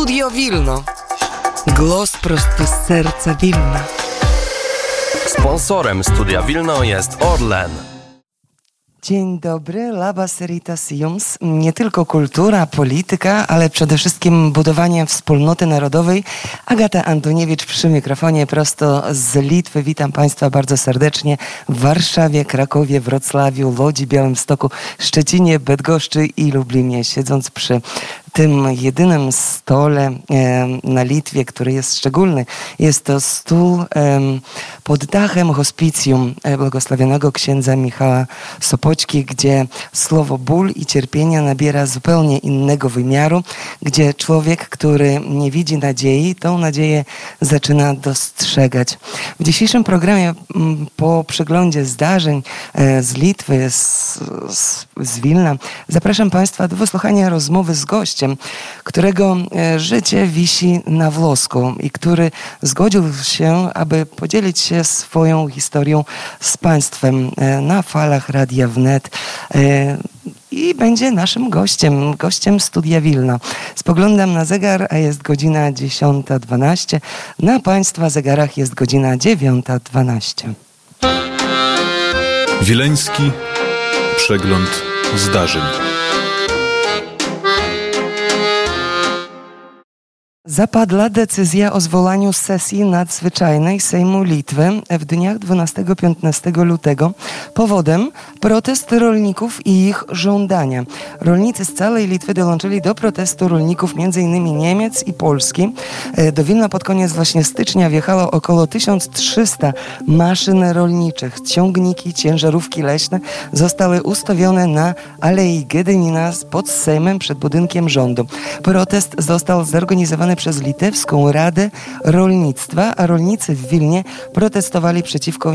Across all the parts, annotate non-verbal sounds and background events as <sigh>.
Studio Wilno. Głos prosto z serca Wilna. Sponsorem Studia Wilno jest Orlen. Dzień dobry, Labas Seritas Jums. Nie tylko kultura, polityka, ale przede wszystkim budowanie wspólnoty narodowej. Agata Antoniewicz przy mikrofonie prosto z Litwy. Witam Państwa bardzo serdecznie w Warszawie, Krakowie, Wrocławiu, Łodzi, Białymstoku, Szczecinie, Bydgoszczy i Lublinie. Siedząc przy tym jedynym stole na Litwie, który jest szczególny. Jest to stół pod dachem hospicjum e, błogosławionego księdza Michała Sopoćki, gdzie słowo ból i cierpienia nabiera zupełnie innego wymiaru, gdzie człowiek, który nie widzi nadziei, tą nadzieję zaczyna dostrzegać. W dzisiejszym programie po przeglądzie zdarzeń e, z Litwy, z, z, Wilna, zapraszam Państwa do wysłuchania rozmowy z gościem, gościem, którego e, życie wisi na włosku i który zgodził się, aby podzielić się swoją historią z Państwem e, na falach Radia Wnet e, i będzie naszym gościem, gościem Studia Wilna. Spoglądam na zegar, a jest godzina 10.12. Na Państwa zegarach jest godzina 9.12. Wileński przegląd zdarzeń. Zapadła decyzja o zwołaniu sesji nadzwyczajnej Sejmu Litwy w dniach 12-15 lutego. Powodem protest rolników i ich żądania. Rolnicy z całej Litwy dołączyli do protestu rolników m.in. Niemiec i Polski. E, do Wilna pod koniec właśnie stycznia wjechało około 1300 maszyn rolniczych. Ciągniki, ciężarówki leśne zostały ustawione na Alei Gedynina pod Sejmem przed budynkiem rządu. Protest został zorganizowany przez Litewską Radę Rolnictwa, a rolnicy w Wilnie protestowali przeciwko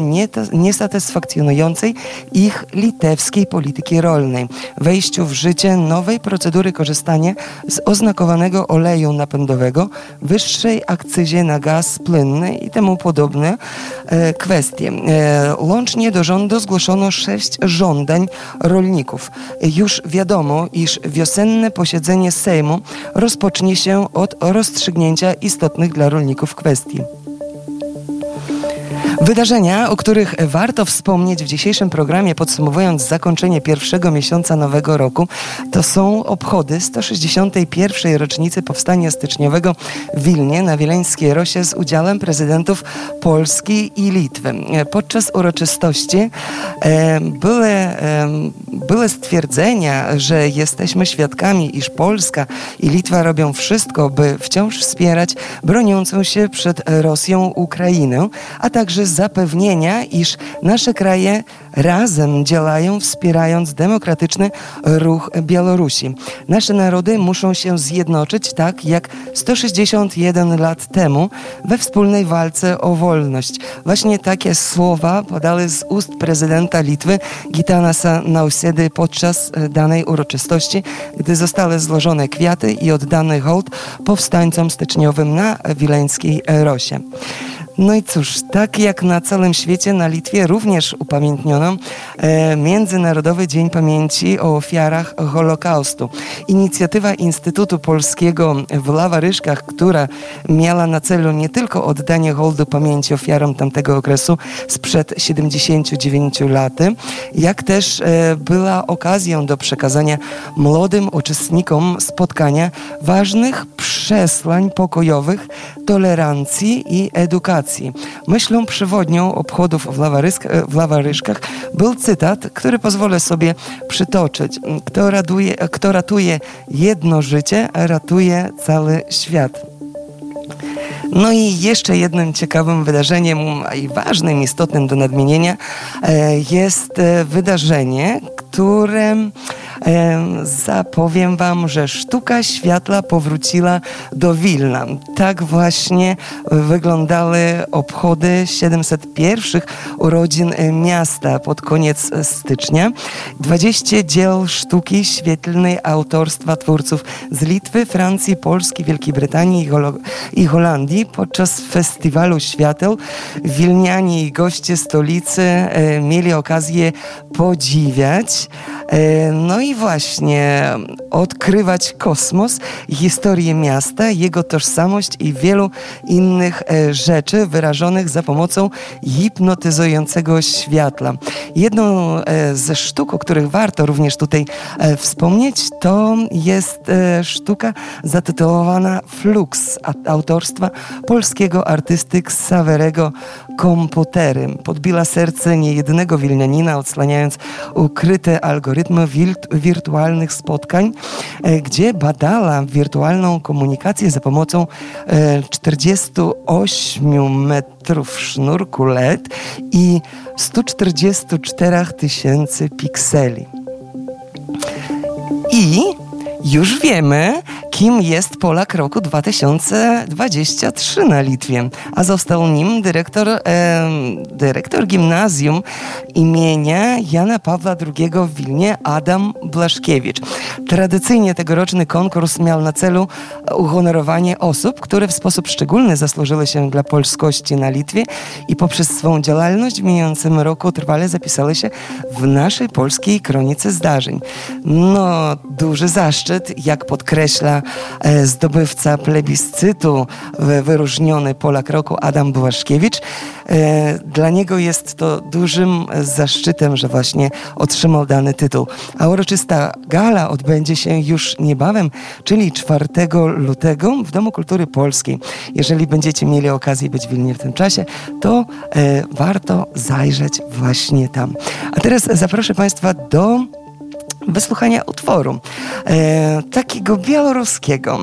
niesatysfakcjonującej ich litewskiej polityki rolnej, wejściu w życie nowej procedury korzystania z oznakowanego oleju napędowego, wyższej akcyzie na gaz płynny i temu podobne e, kwestie. E, łącznie do rządu zgłoszono sześć żądań rolników. Już wiadomo, iż wiosenne posiedzenie Sejmu rozpocznie się od rozstrzygnięcia rozstrzygnięcia istotnych dla rolników kwestii. Wydarzenia, o których warto wspomnieć w dzisiejszym programie, podsumowując zakończenie pierwszego miesiąca nowego roku, to są obchody 161. rocznicy powstania styczniowego w Wilnie na Wileńskiej Rosie z udziałem prezydentów Polski i Litwy. Podczas uroczystości e, były, e, były stwierdzenia, że jesteśmy świadkami, iż Polska i Litwa robią wszystko, by wciąż wspierać broniącą się przed Rosją Ukrainę, a także zapewnienia, iż nasze kraje razem działają, wspierając demokratyczny ruch Białorusi. Nasze narody muszą się zjednoczyć tak jak 161 lat temu we wspólnej walce o wolność. Właśnie takie słowa podały z ust prezydenta Litwy Gitanasa Nausedy podczas danej uroczystości, gdy zostały złożone kwiaty i oddany hołd powstańcom styczniowym na Wileńskiej Rosie. No i cóż, tak jak na całym świecie, na Litwie również upamiętniono e, Międzynarodowy Dzień Pamięci o ofiarach Holokaustu. Inicjatywa Instytutu Polskiego w Lawaryszkach, która miała na celu nie tylko oddanie hołdu pamięci ofiarom tamtego okresu sprzed 79 lat, jak też e, była okazją do przekazania młodym uczestnikom spotkania ważnych przesłań pokojowych, tolerancji i edukacji Myślą przewodnią obchodów w, w Lawaryszkach był cytat, który pozwolę sobie przytoczyć. Kto, kto ratuje jedno życie, ratuje cały świat. No i jeszcze jednym ciekawym wydarzeniem i ważnym, istotnym do nadmienienia e, jest e, wydarzenie, które zapowiem Wam, że sztuka światła powróciła do Wilna. Tak właśnie wyglądały obchody 701 urodzin miasta pod koniec stycznia. 20 dzieł sztuki świetlnej autorstwa twórców z Litwy, Francji, Polski, Wielkiej Brytanii i Holandii podczas festiwalu świateł Wilnianie i goście stolicy e, mieli okazję podziwiać. E, no i właśnie odkrywać kosmos, historię miasta, jego tożsamość i wielu innych e, rzeczy wyrażonych za pomocą hipnotyzującego światła. Jedną e, ze sztuk, o których warto również tutaj wspomnieć, to jest sztuka zatytułowana Flux autorstwa polskiego artysty Ksawerego Komputery. Podbiła serce niejednego wilnianina, odsłaniając ukryte algorytmy wirtualnych spotkań, e, gdzie badała wirtualną komunikację za pomocą 48 e, metrów sznurku LED i 144 tysięcy pikseli. I już wiemy, kim jest Polak roku 2023 na Litwie, a został nim dyrektor, e, dyrektor gimnazjum imienia Jana Pawła II w Wilnie Adam Blaszkiewicz. Tradycyjnie tegoroczny konkurs miał na celu uhonorowanie osób, które w sposób szczególny zasłużyły się dla polskości na Litwie i poprzez swą działalność w mijającym roku trwale zapisały się w naszej polskiej kronice zdarzeń. No, duży zaszczyt, jak podkreśla zdobywca plebiscytu, wyróżniony Polak Roku Adam Błaszkiewicz. E, dla niego jest to dużym zaszczytem, że właśnie otrzymał dany tytuł. A uroczysta gala odbędzie się już niebawem, czyli 4 lutego w Domu Kultury Polskiej. Jeżeli będziecie mieli okazję być w Wilnie w tym czasie, to e, warto zajrzeć właśnie tam. A teraz zaproszę Państwa do wysłuchania utworu e, takiego białoruskiego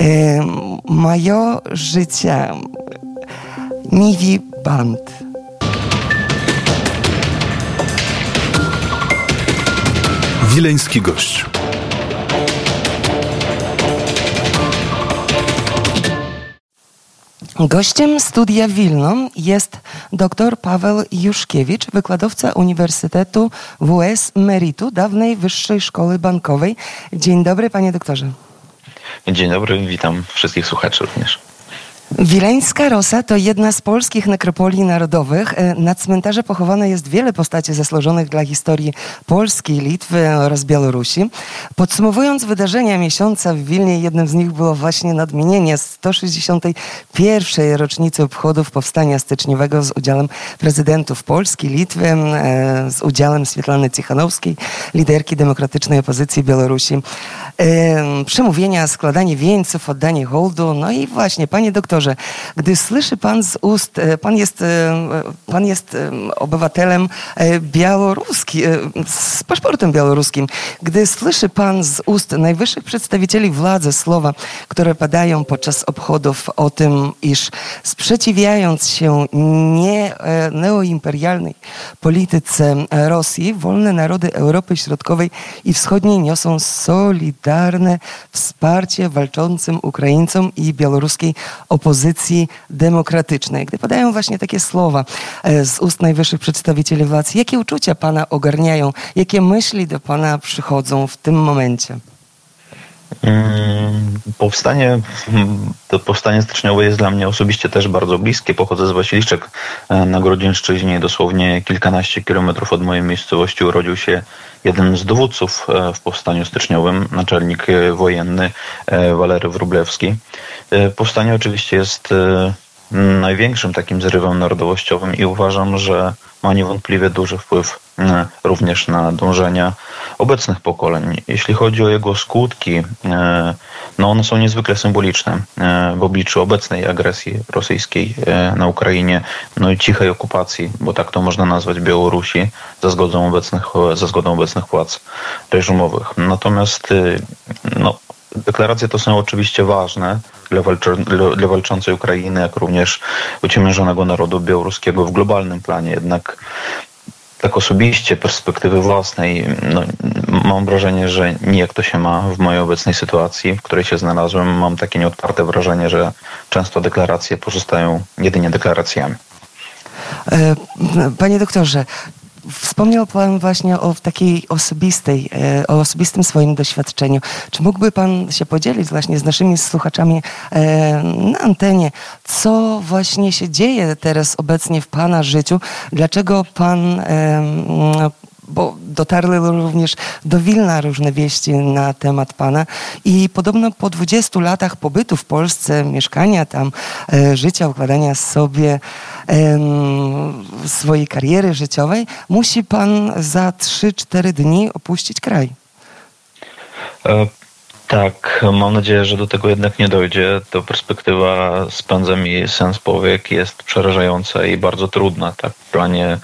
e, Moje życie Niwi Band. Wileński gość. Gościem studia Wilno jest dr Paweł Juszkiewicz, wykładowca Uniwersytetu WS Meritu, dawnej Wyższej Szkoły Bankowej. Dzień dobry, panie doktorze. Dzień dobry, witam wszystkich słuchaczy również. Wileńska Rosa to jedna z polskich nekropolii narodowych. E, na cmentarze pochowane jest wiele postaci zasłużonych dla historii Polski, Litwy oraz Białorusi. Podsumowując wydarzenia miesiąca w Wilnie, jednym z nich było właśnie nadmienienie 161. rocznicy obchodów Powstania Styczniowego z udziałem prezydentów Polski, Litwy, e, z udziałem Swietlany Cichanowskiej, liderki demokratycznej opozycji Białorusi. E, przemówienia, składanie wieńców, oddanie hołdu. No i właśnie, panie doktorze, doktorze, gdy słyszy pan z ust, e, pan jest, e, pan jest e, obywatelem białoruski, z paszportem białoruskim, gdy słyszy pan z ust najwyższych przedstawicieli władzy słowa, które padają podczas obchodów o tym, iż sprzeciwiając się nie neoimperialnej polityce Rosji, wolne narody Europy Środkowej i Wschodniej niosą solidarne wsparcie walczącym Ukraińcom i białoruskiej opozycji opozycji demokratycznej. Gdy padają właśnie takie słowa e, z ust najwyższych przedstawicieli władzy, jakie uczucia Pana ogarniają, jakie myśli do Pana przychodzą w tym momencie? Mm, powstanie, <laughs> to powstanie styczniowe jest dla mnie osobiście też bardzo bliskie. Pochodzę z Wasiliczek e, na Grodzieńszczyźnie. Dosłownie kilkanaście kilometrów od mojej miejscowości urodził się jeden z dowódców e, w powstaniu styczniowym, naczelnik wojenny Walery Wróblewski. E, powstanie oczywiście jest e, największym takim zrywem narodowościowym i uważam, że ma niewątpliwie duży wpływ e, również na dążenia obecnych pokoleń. Jeśli chodzi o jego skutki, no one są niezwykle symboliczne w obliczu obecnej agresji rosyjskiej na Ukrainie, no i cichej okupacji, bo tak to można nazwać Białorusi, za zgodą obecnych, za zgodą obecnych władz reżimowych. Natomiast no, Deklaracje to są oczywiście ważne dla, walczy, dla walczącej Ukrainy, jak również uciemiężonego narodu białoruskiego w globalnym planie. Jednak tak osobiście, perspektywy własnej, no, mam wrażenie, że nijak to się ma w mojej obecnej sytuacji, w której się znalazłem. Mam takie nieodparte wrażenie, że często deklaracje pozostają jedynie deklaracjami. E, panie doktorze, Wspomniał Pan właśnie o takiej osobistej, e, o osobistym swoim doświadczeniu. Czy mógłby Pan się podzielić właśnie z naszymi słuchaczami e, na antenie, co właśnie się dzieje teraz obecnie w Pana życiu? Dlaczego Pan bo dotarły również do Wilna różne wieści na temat pana i podobno po 20 latach pobytu w Polsce, mieszkania tam, e, życia, układania sobie swojej kariery życiowej, musi pan za 3-4 dni opuścić kraj. Tak, mam nadzieję, że do tego jednak nie dojdzie. To perspektywa spędza mi sens powiek jest przerażająca i bardzo trudna, tak w planie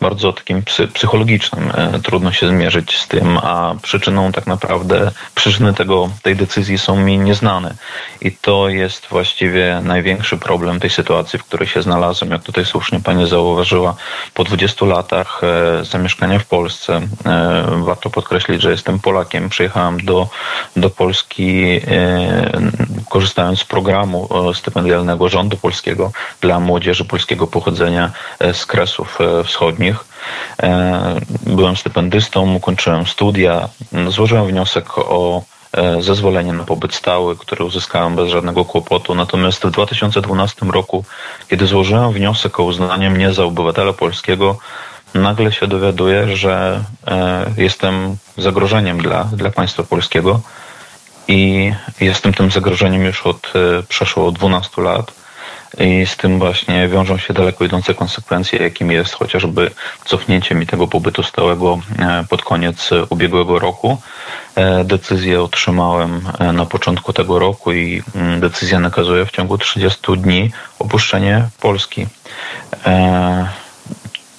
bardzo takim psychologicznym. E, trudno się zmierzyć z tym, a przyczyną tak naprawdę, przyczyny tego, tej decyzji są mi nieznane. I to jest właściwie największy problem tej sytuacji, w której się znalazłem. Jak tutaj słusznie Pani zauważyła, po 20 latach e, zamieszkania w Polsce, e, warto podkreślić, że jestem Polakiem, przyjechałem do, do Polski Polski, e, korzystając z programu e, stypendialnego rządu polskiego dla młodzieży polskiego pochodzenia e, z Kresów Wschodnich. Byłem stypendystą, ukończyłem studia, złożyłem wniosek o zezwolenie na pobyt stały, które uzyskałem bez żadnego kłopotu. Natomiast w 2012 roku, kiedy złożyłem wniosek o uznanie mnie za obywatela polskiego, nagle się dowiaduję, że jestem zagrożeniem dla, dla państwa polskiego i jestem tym zagrożeniem już od e, przeszło 12 lat. I z tym właśnie wiążą się daleko idące konsekwencje, jakim jest chociażby cofnięcie mi tego pobytu stałego e, pod koniec ubiegłego roku. E, decyzję otrzymałem na początku tego roku i mm, decyzja nakazuje w ciągu 30 dni opuszczenie Polski.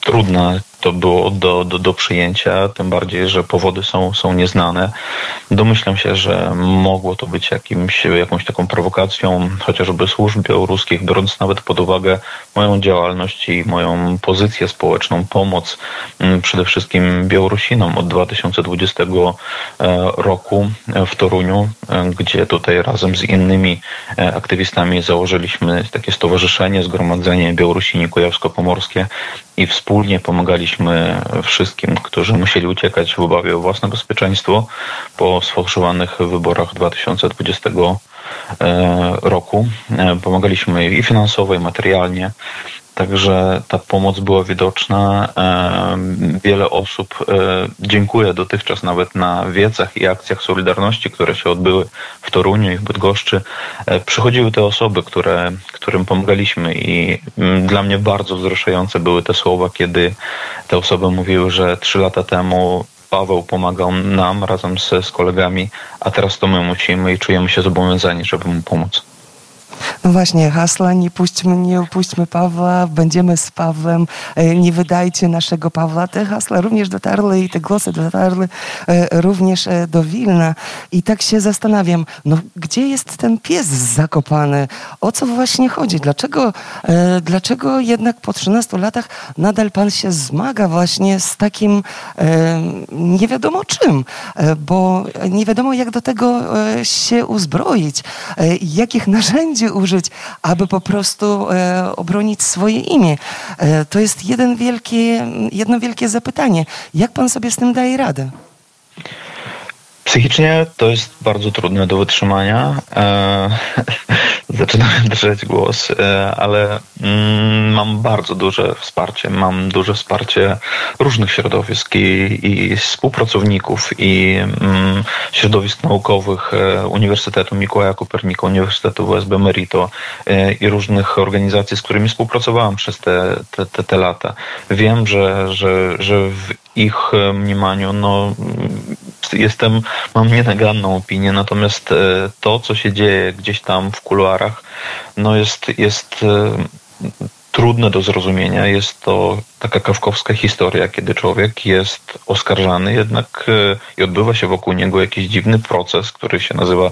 Trudna to było do, do, do przyjęcia, tym bardziej, że powody są, są nieznane. Domyślam się, że mogło to być jakimś, jakąś taką prowokacją chociażby służb białoruskich, biorąc nawet pod uwagę moją działalność i moją pozycję społeczną, pomoc mm, przede wszystkim Białorusinom od 2020 e, roku w Toruniu, e, gdzie tutaj razem z innymi e, aktywistami założyliśmy takie stowarzyszenie, Zgromadzenie Białorusini Kujawsko-Pomorskie i wspólnie pomagaliśmy wszystkim, którzy musieli uciekać w obawie o własne bezpieczeństwo po sfałszowanych wyborach 2020 e, roku. E, pomagaliśmy i finansowo, i materialnie. Także ta pomoc była widoczna. Wiele osób e, dziękuję dotychczas nawet na wiecach i akcjach Solidarności, które się odbyły w Toruniu i w Bydgoszczy. E, przychodziły te osoby, które, którym pomagaliśmy i mm, dla mnie bardzo wzruszające były te słowa, kiedy te osoby mówiły, że trzy lata temu Paweł pomagał nam razem z, z kolegami, a teraz to my musimy i czujemy się zobowiązani, żeby mu pomóc. No właśnie, hasła nie puśćmy, nie opuśćmy Pawła, będziemy z Pawłem, e, nie wydajcie naszego Pawła. Te hasła również dotarły i te głosy dotarły e, również e, do Wilna. I tak się zastanawiam, no gdzie jest ten pies zakopany? O co właśnie chodzi? Dlaczego, dlaczego jednak po 13 latach nadal pan się zmaga właśnie z takim nie wiadomo czym? Bo nie wiadomo jak do tego się uzbroić, jakich narzędzi użyć, aby po prostu e, obronić swoje imię. E, to jest jeden wielkie, jedno wielkie zapytanie. Jak pan sobie z tym daje radę? Psychicznie to jest bardzo trudne do wytrzymania. E, <laughs> zaczynam drzeć głos, e, ale mm, mam bardzo duże wsparcie. Mam duże wsparcie różnych środowisk i, i współpracowników, i mm, środowisk naukowych e, Uniwersytetu Mikołaja Kopernika, Uniwersytetu WSB Merito i różnych organizacji, z którymi współpracowałem przez te, te, te, te lata. Wiem, że, że, że w ich mniemaniu no, jestem, mam nienaganną opinię, natomiast e, to, co się dzieje gdzieś tam w kuluarach, no jest, jest e, trudne do zrozumienia. Jest to taka kawkowska historia, kiedy człowiek jest oskarżany jednak e, i odbywa się wokół niego jakiś dziwny proces, który się nazywa,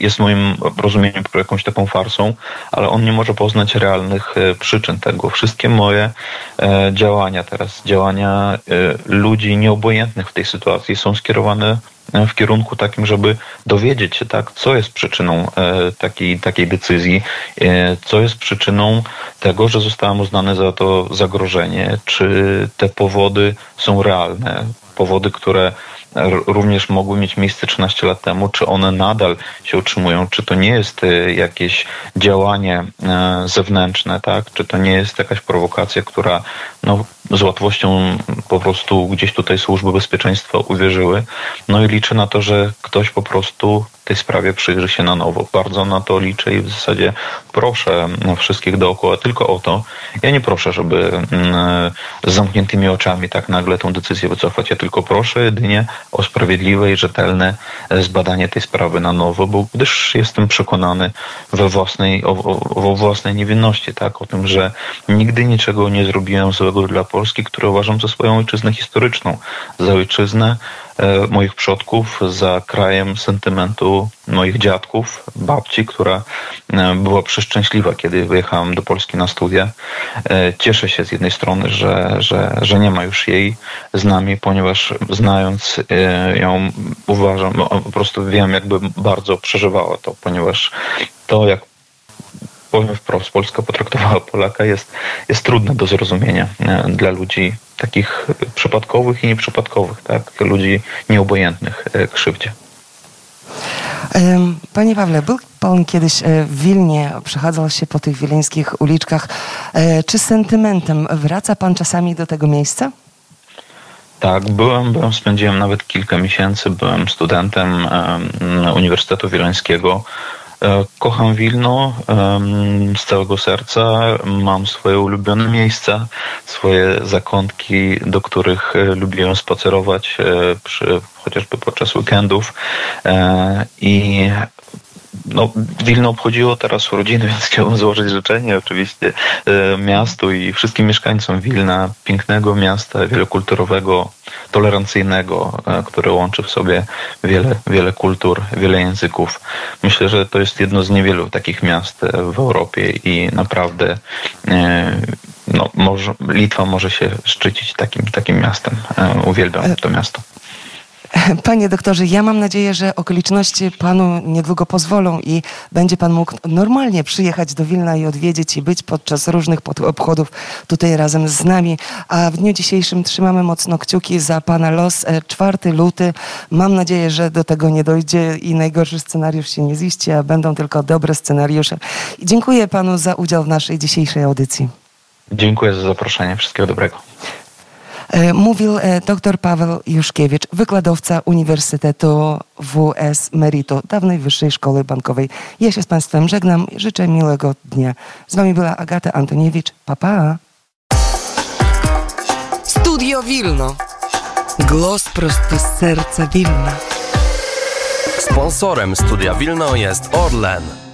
jest moim rozumieniu jakąś taką farsą, ale on nie może poznać realnych e, przyczyn tego. Wszystkie moje e, działania teraz, działania ludzi nieobojętnych w tej sytuacji są skierowane w kierunku takim, żeby dowiedzieć się, tak, co jest przyczyną takiej, takiej decyzji, co jest przyczyną tego, że zostałem uznany za to zagrożenie czy te powody są realne. Powody, które również mogły mieć miejsce 13 lat temu, czy one nadal się utrzymują, czy to nie jest jakieś działanie zewnętrzne, tak? czy to nie jest jakaś prowokacja, która no, z łatwością po prostu gdzieś tutaj służby bezpieczeństwa uwierzyły. No i liczę na to, że ktoś po prostu tej sprawie przyjrzy się na nowo. Bardzo na to liczę i w zasadzie proszę wszystkich dookoła tylko o to. Ja nie proszę, żeby mm, z zamkniętymi oczami tak nagle tę decyzję wycofać. Ja tylko proszę jedynie o sprawiedliwe i rzetelne e, zbadanie tej sprawy na nowo, bo gdyż jestem przekonany we własnej, o, o, o własnej niewinności, tak? O tym, że nigdy niczego nie zrobiłem złego dla Polski, które uważam za swoją ojczyznę historyczną, za ojczyznę, moich przodków, za krajem sentymentu moich dziadków, babci, która e, była przeszczęśliwa, kiedy wyjechałem do Polski na studia. E, cieszę się z jednej strony, że, że, że nie ma już jej z nami, ponieważ znając ją uważam, po prostu wiem, jakby bardzo przeżywała to, ponieważ to, jak powiem wprost, Polska potraktowała Polaka jest, jest trudne do zrozumienia dla ludzi takich przypadkowych i nieprzypadkowych, tak? ludzi nieobojętnych e, krzywdzie. Panie Pawle, był Pan kiedyś e, w Wilnie, przechadzał się po tych wileńskich uliczkach. E, czy sentymentem wraca Pan czasami do tego miejsca? Tak, byłem, byłem, spędziłem nawet kilka miesięcy, byłem studentem Uniwersytetu Wileńskiego E, kocham Wilno z całego serca. Mam swoje ulubione miejsca, swoje zakątki, do których e, lubiłem spacerować e, przy, chociażby podczas weekendów. I no, Wilno obchodziło teraz urodziny, <laughs> więc chciałbym złożyć życzenie oczywiście e, miastu i wszystkim mieszkańcom Wilna, pięknego miasta, wielokulturowego, tolerancyjnego, e, które łączy w sobie wiele, wiele kultur, wiele języków. Myślę, że to jest jedno z niewielu takich miast e, w Europie i naprawdę no, może, Litwa może się szczycić takim, takim miastem. Uwielbiam to miasto. <laughs> Panie doktorze, ja mam nadzieję, że okoliczności panu niedługo pozwolą i będzie pan mógł normalnie przyjechać do Wilna i odwiedzić i być podczas różnych obchodów tutaj razem z nami. A w dniu dzisiejszym trzymamy mocno kciuki za pana los. 4 e, luty. Mam nadzieję, że do tego nie dojdzie i najgorszy scenariusz się nie ziści, a będą tylko dobre scenariusze. I dziękuję panu za udział w naszej dzisiejszej audycji. Dziękuję za zaproszenie. Wszystkiego dobrego. E, mówił e, dr Paweł Juszkiewicz, wykładowca Uniwersytetu WS Merito, dawnej Wyższej Szkoły Bankowej. Ja się z Państwem żegnam i życzę miłego dnia. Z Wami była Agata Antoniewicz. Papa. Pa. Studio Wilno. Głos prosto z serca Wilna. Sponsorem Studia Wilno jest Orlen.